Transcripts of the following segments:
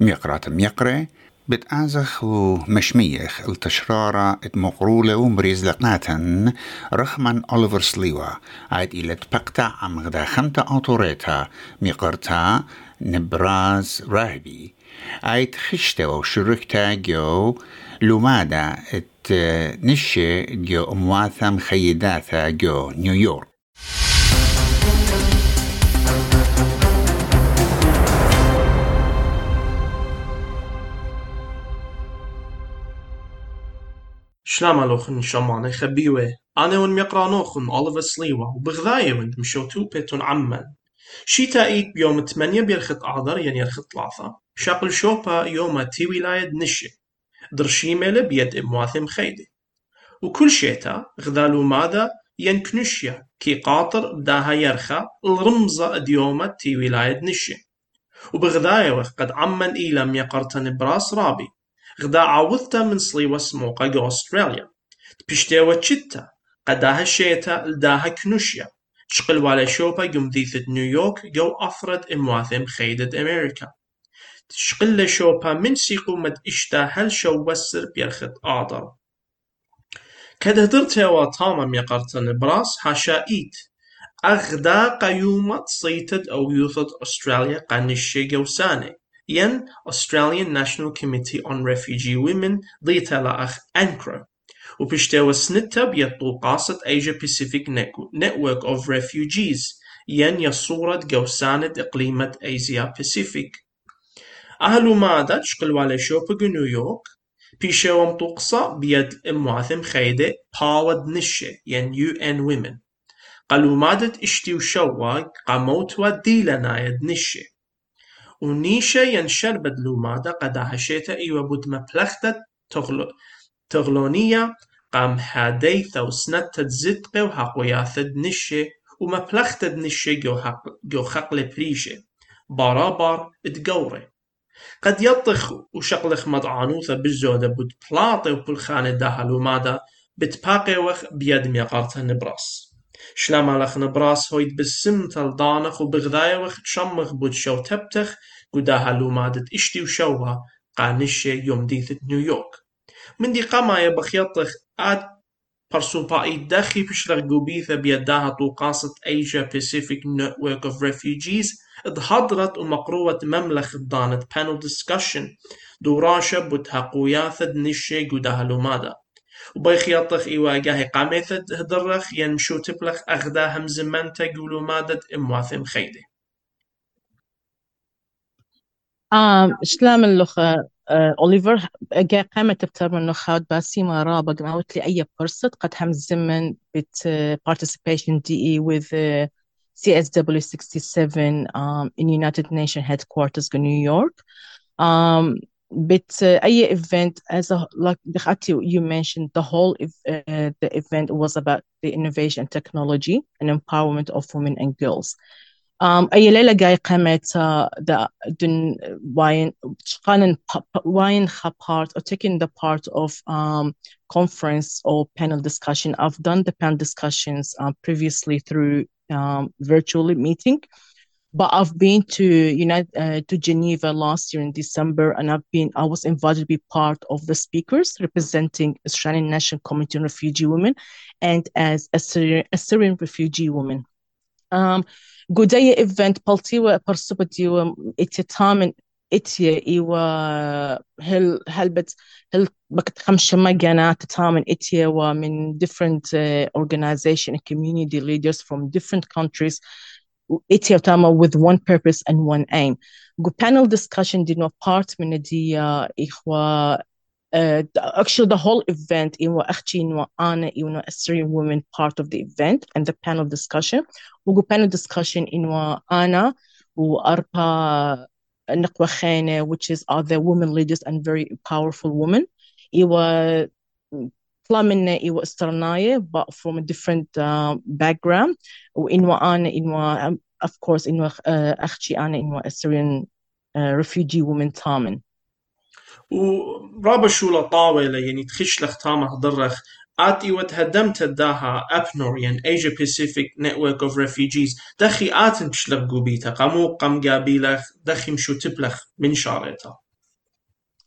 ميقرات ميقرة بتآزخ ومشميخ التشرارة مقرولة ومريز لقناتن رخمن أوليفر سليوا. عاد إلى تبقتع عم غدا خمتة أوتوريتا ميقرتا نبراز راهبي. عاد خشتة وشركتا جو لومادا إت نشي جو أمواثم خيداتا جو نيويورك. شلام لوخن شمان خبيوه أنا ون ميقرانوخن أوليفر سليوة وبغذاية ون مشوتو بيتون عمن. شيتا إيت بيوم 8 بيرخط أعذر يعني يرخط لاثة شاقل شوبا يوم تي ولاية نشي درشيملة بيد إمواثم خيدي وكل شيتا غذالو ماذا ينكنشيا كي قاطر بداها يرخى الرمزة ديومة تي ولاية نشي وبغذاية قد عمن إيلم يقرتن براس رابي غدا عوضتا من سموقا جو أستراليا. بشتاوة تشتا قداها شيتا لداها كنوشيا. تشقل والا شوبا جمذيثة نيويورك جو أفرد إمواثم خيدة أمريكا. تشقل شوبا من سيقو مد إشتا هل شو وسر بيرخت آدر. كده درت هوا تاما ميقرتن براس هاشائيت أغدا قيومة صيتد أو يوثد أستراليا قانشي جو ساني ين Australian National Committee on Refugee Women ضيتا لأخ أنكرا وبشتاوى سنتا بيطو قاصة Asia Pacific Network of Refugees ين يصورة جوسانة إقليمة آسيا باسيفيك أهلو مادا تشقل والي شوبق نيويورك بيشاوم طقصة بيد إمواثم خيدة باود نشة ين ان ويمن قالوا مادت اشتيو شوا قاموت وديلا نايد نشة ونيشة ينشر بدلو مادا قد عشيتا إيوة بود مبلختة تغلونية. قام هادي ثو سنة تزدق وحقوياثد نشة ومبلختة نشة جو, حق جو خقل بريشة بارابار اتقوري قد يطخ وشقلخ مضعانوثة بالزودة بود بلاطي وبالخانة داهلو مادا بتباقي وخ بيد ميقارتا نبراس. نبراس هويد بالسم تلدانخ وبغذايا وخ تشمخ بود شو تبتخ قداها لومادت اشتي وشوها قانشة يوم ديثة نيويورك من دي قمايا بخيطخ آد برسوبا اي داخي بشلغ قبيثة بيداها طوقاصة Asia Pacific Network of Refugees ادهضرت ومقروة مملخ دانت panel discussion دوراشة بتها قوياثة نشي قداها لومادا وبيخيطخ إيواجاهي قاميثة هدرخ ينمشو تبلخ أغدا هم زمانتا قولو مادت إمواثم خيدي شلام اللغة أوليفر جا قامت بتر من خاد باسيما رابق قمعوت لي أي فرصة قد هم الزمن بت participation DE with CSW 67 um, in United Nations headquarters in New York. Um, but uh, أي event as a like you mentioned the whole uh, the event was about the innovation technology and empowerment of women and girls. Um, أي ليلة جاي قامت the دن واين شقانن واين part or taking the part of um, conference or panel discussion. I've done the panel discussions uh, previously through um, virtual meeting, but I've been to United uh, to Geneva last year in December, and I've been I was invited to be part of the speakers representing Australian National Committee on Refugee Women, and as a Syrian, a Syrian refugee woman. Um, قودية إيفنت بلتيوة برسوبتيوة إتتامن إتيا إيوة هل هل بت هل بكت خمسة مجانا تتامن إتيا ومن different uh, organization and community leaders from different countries إتيا تاما with one purpose and one aim. Go panel discussion did not part من دي إخوة uh, actually the whole event in actually in Anna in a Syrian women part of the event and the panel discussion وقو panel discussion in Anna وأربا نقوى خانة which is are the women leaders and very powerful women إيوا طلع منا إيوا استرناية but from a different uh, background. وإنوا أنا إنوا of course إنوا uh, أختي أنا إنوا Syrian uh, refugee woman تامن ورابا شو طاولة يعني تخش لختامة هضرخ آتي وتهدمت داها أبنور يعني Asia Pacific Network of Refugees. دخي آتن تشلق قبيتا قامو قم قابيلخ دخي مشو تبلخ من شاريتا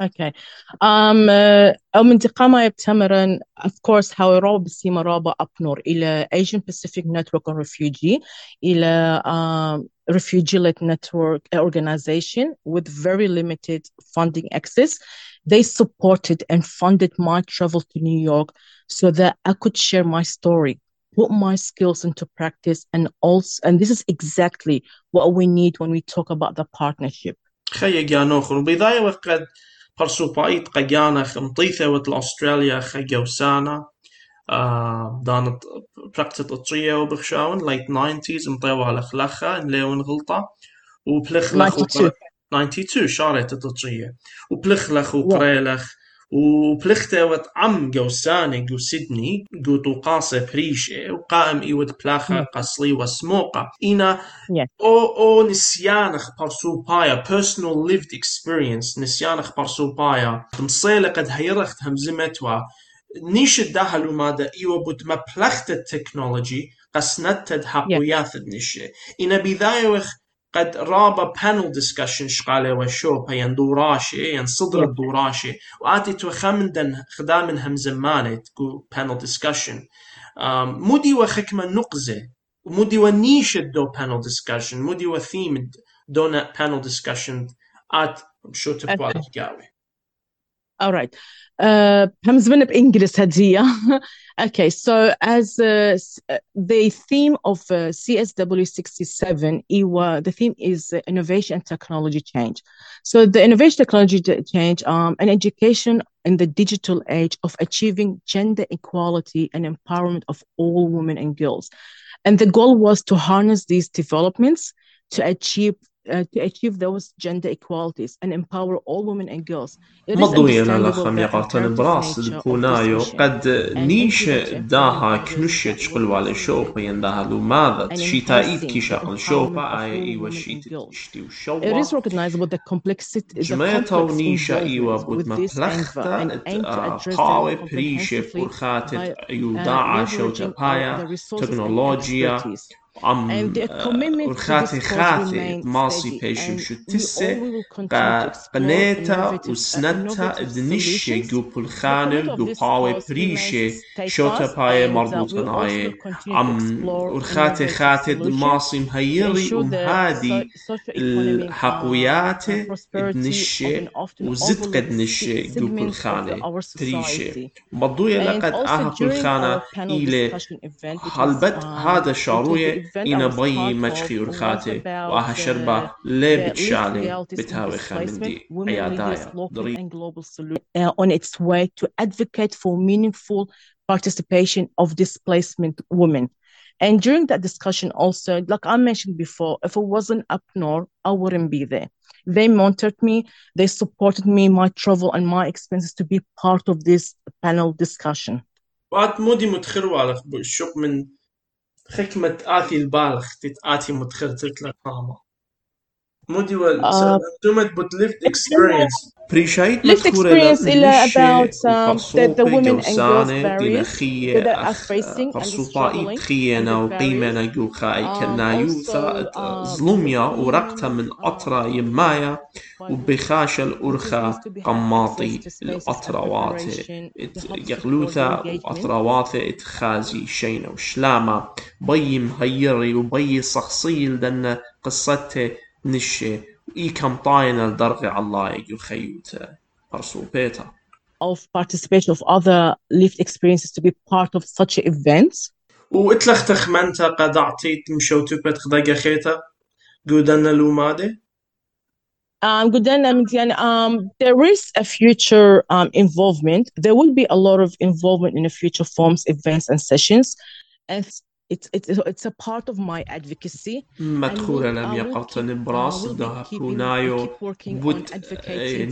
Okay. Um, uh, أو من تقامة يبتمرن of course how رابط بسيما رابط أبنور إلى Asian Pacific Network on Refugee إلى um, refugee-led network organization with very limited funding access. They supported and funded my travel to New York so that I could share my story, put my skills into practice, and also, and this is exactly what we need when we talk about the partnership. خي جانوخن بضاية وقد قجانا خمطيثة وتل أستراليا خجوسانا آه دانت براكتت الطرية وبخشاون late 90s مطيوة على خلخة نليون غلطة وبلخلخ 92 92 شارت الطرية وبلخلخ وقريلخ وبلخته وت عم جوساني جو سيدني جو توقاسة بريشة وقائم إيوت بلاخة قصلي وسموقة. إنا Yeah. أو أو نسيانخ برسو بايا personal lived experience نسيانخ برسو بايا مصيلة قد هيرخت همزمتوا. نيش الدهلو ماذا إيوه بود ما بلخت التكنولوجي قسنتد حقوياث النشي إنا بذايوخ قد رابا panel discussion شقالة وشو بيان دوراشي ين صدر. الدوراشي وآتي توخمندن خدامن هم تقو panel discussion um, مودي وخكمة نقزة مودي ونيش دو panel discussion مودي وثيم دون panel discussion آت شو Okay. تقاوي All right. Uh, همزمن بإنجلس هدية. okay, so as uh, s- uh, the theme of uh, CSW 67, EWA, the theme is uh, innovation and technology change. So the innovation technology ch- change um, and education in the digital age of achieving gender equality and empowerment of all women and girls. And the goal was to harness these developments to achieve uh, to achieve those gender equalities and empower all women and girls. It is مضوية understandable للخم the يقاتن imperative براس nature of this البونايو mission قد نيش integrated داها and كنشة that شقل will على facilitate شوبا ينداها لماذا and شيتا إيد enhancing كي the شاقل empowerment شوبا of آي all إيوا women and شيت girls. تشتي It وشوبا is recognizable the complexity, the جماعتا complex ونيشا إيوا involvement بود with ما this endeavor بلختا and ات aim to address them قاوي بريشة comprehensively برخاتت by uh, يوداعا شوتا leveraging all the بايا resources and تكنولوجيا آه، ورخاتي cause خاتي remains ماسي بيشم شو to explore قنيتا uh, وسنتا solutions. جو of جو باوي remains شوتا باي uh, to عم explore ورخاتي خاتي ماسي مهيري ومهادي uh, الحقويات uh, often وزد قد se- جو بلخانة society. مضوية لقد آها بلخانة was هلبت um, هذا شاروية event I إنا was بي part مجخي of, was ورخاتي about وآها uh, شربة لي the least بتشالي legalities in بتهاوي displacement, خامندي women leaders, عيادايا local ضري and global solutions uh, on its way to advocate for meaningful participation of displacement women. And during that discussion, also, like I mentioned before, if it wasn't up north, I wouldn't be there. They mentored me, they supported me, my travel and my expenses to be part of this panel discussion. وآت مودي متخر على شوق من حكمة آتي البالغ تتآتي متخر تتلق ماما مودي وال Uh, دومت بوت lived experience بريشايت lived experience إلا about um, that the women and girls خية that are أخ facing and struggling and تخينا the وقيمنا barriers. جو خاي Um, كنا يوثا um, ظلميا ورقتا من uh, are يمايا is الأرخا قماطي support يغلوثا وأطرواتي اتخازي شينا وشلاما بي مهيري وبي صخصيل دن قصته Of participation of other lived experiences to be part of such events. U itlaħ taħmenta qadaħtit mxew tupet xdaġaħieta għudanna l-umadi? Um, Gudanna, um, there is a future um, involvement. There will be a lot of involvement in the future forms, events, and sessions. And it's it's it's a part of my advocacy. We'll, لم uh, uh, براس working on بود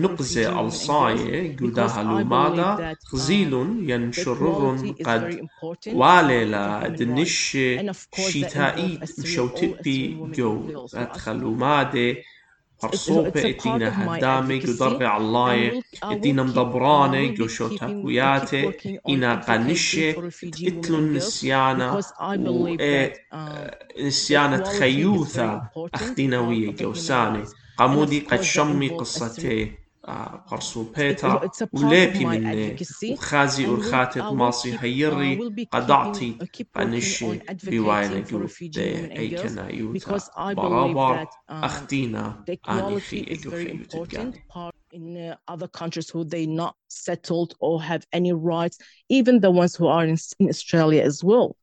نقزة الصاية that um, خزيل is قد. Uh, والي لا دنش all مشوتبي جو think مادي فرصوبه اتينا هدامك وضربة على اللايك اتينا مدبرانك وشو تاكوياتي أنا قنشه اتلو النسيانه نسيانا تخيوثا اختينا ويا قوساني قمودي قد شمي قصتي قرصو بيتا ولابي مني وخازي ورخاتت ماصي هيري قدعتي قنشي بواينا جو دي ايكنا يوتا برابر اختينا اني في ايجو خيوتت in uh, other countries who they not settled or have any rights, even the ones who are in, in Australia as well.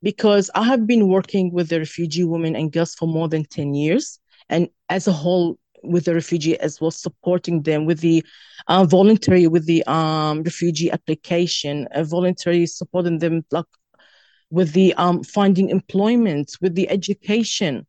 Because I have been working with the refugee women and girls for more than 10 years. And as a whole, with the refugee as well, supporting them with the uh, voluntary, with the um, refugee application, uh, voluntary supporting them like with the um, finding employment, with the education.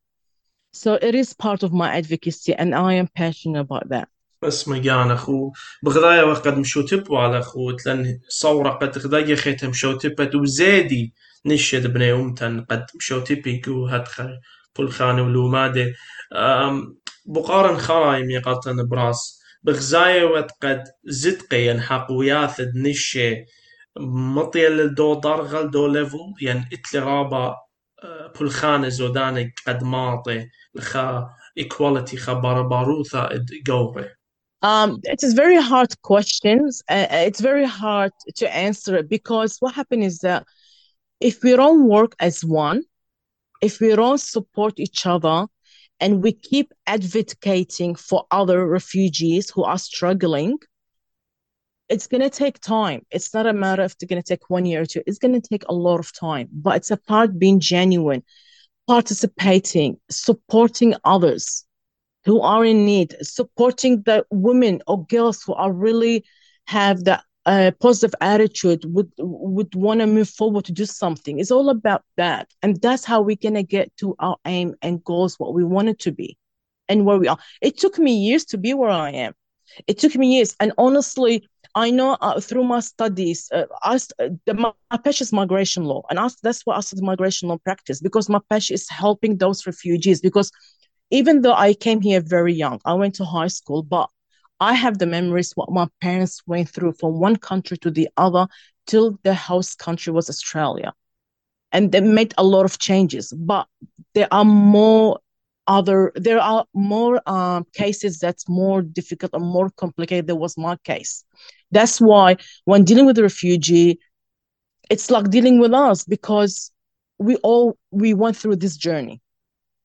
So it is part of my advocacy, and I am passionate about that. بس مجان اخو بغدايا وقد مشو تبو على اخو تلن صورة قد غدايا خيتم مشو تبت وزادي نشد بني امتن قد مشو تبي كو هدخل بلخانة ولومادة بقارن خرايم يقطن براس بغزاية وقد قد زدقي ينحق وياثد نشي مطيل دو درغل دو ليفل ين اتلي رابا بلخانة زودانك قد ماطي لخا equality خا باروثا قوري Um, it is very hard questions. Uh, it's very hard to answer it because what happened is that if we don't work as one, if we don't support each other, and we keep advocating for other refugees who are struggling, it's going to take time. It's not a matter of it's going to take one year or two. It's going to take a lot of time, but it's about being genuine, participating, supporting others who are in need, supporting the women or girls who are really have the a positive attitude would would want to move forward to do something. It's all about that. And that's how we're going to get to our aim and goals what we want it to be and where we are. It took me years to be where i am. It took me years. And honestly i know uh, through my studies uh, I, uh, the, my, my passion is migration law. And I, that's what i studied migration law practice because my passion is helping those refugees. Because even though i came here very young i went to high school but I have the memories what my parents went through from one country to the other till the house country was Australia. And they made a lot of changes, but there are more other there are more um, cases that's more difficult and more complicated than was my case that's why when dealing with a refugee it's like dealing with us because we all we went through this journey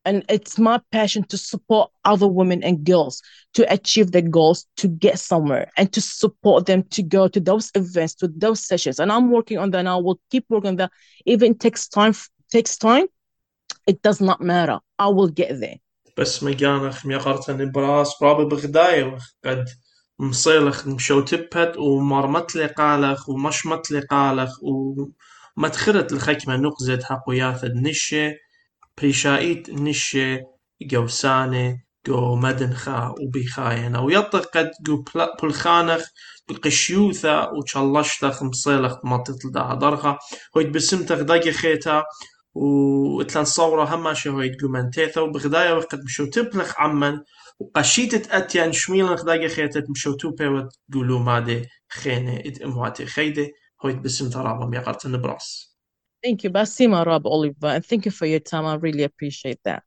and it's my passion to support other women and girls to achieve their goals to get somewhere and to support them to go to those events to those sessions and i'm working on that and i will keep working on that even takes time takes time it does not matter i will get there بس مجانخ ميقرتن براس برابي بغداية قد مصيلخ مشو تبت ومرمت لي قالخ ومش متلي قالخ ومدخلت الخكمة نقزت حقو ياثد نشي بريشايت نشي جو ساني جو مدنخا وبيخاينا ويطق قد جو بلخانخ بقشيوثا وشلشتخ مصيلخ مطت دا درخا هويت بسمتخ داقي خيتا واتلان صورة هما شي هويت جو منتيثا وبغدايا وقت مشو تبلخ عمن وقشيتت اتيان شميلنخ داقي خيتت مشو توبي وتقولو مادي خينة ات امواتي خيدي هويت بسمتها رابم يقرتن براس Thank you, Basima Rob Oliver, and thank you for your time. I really appreciate that.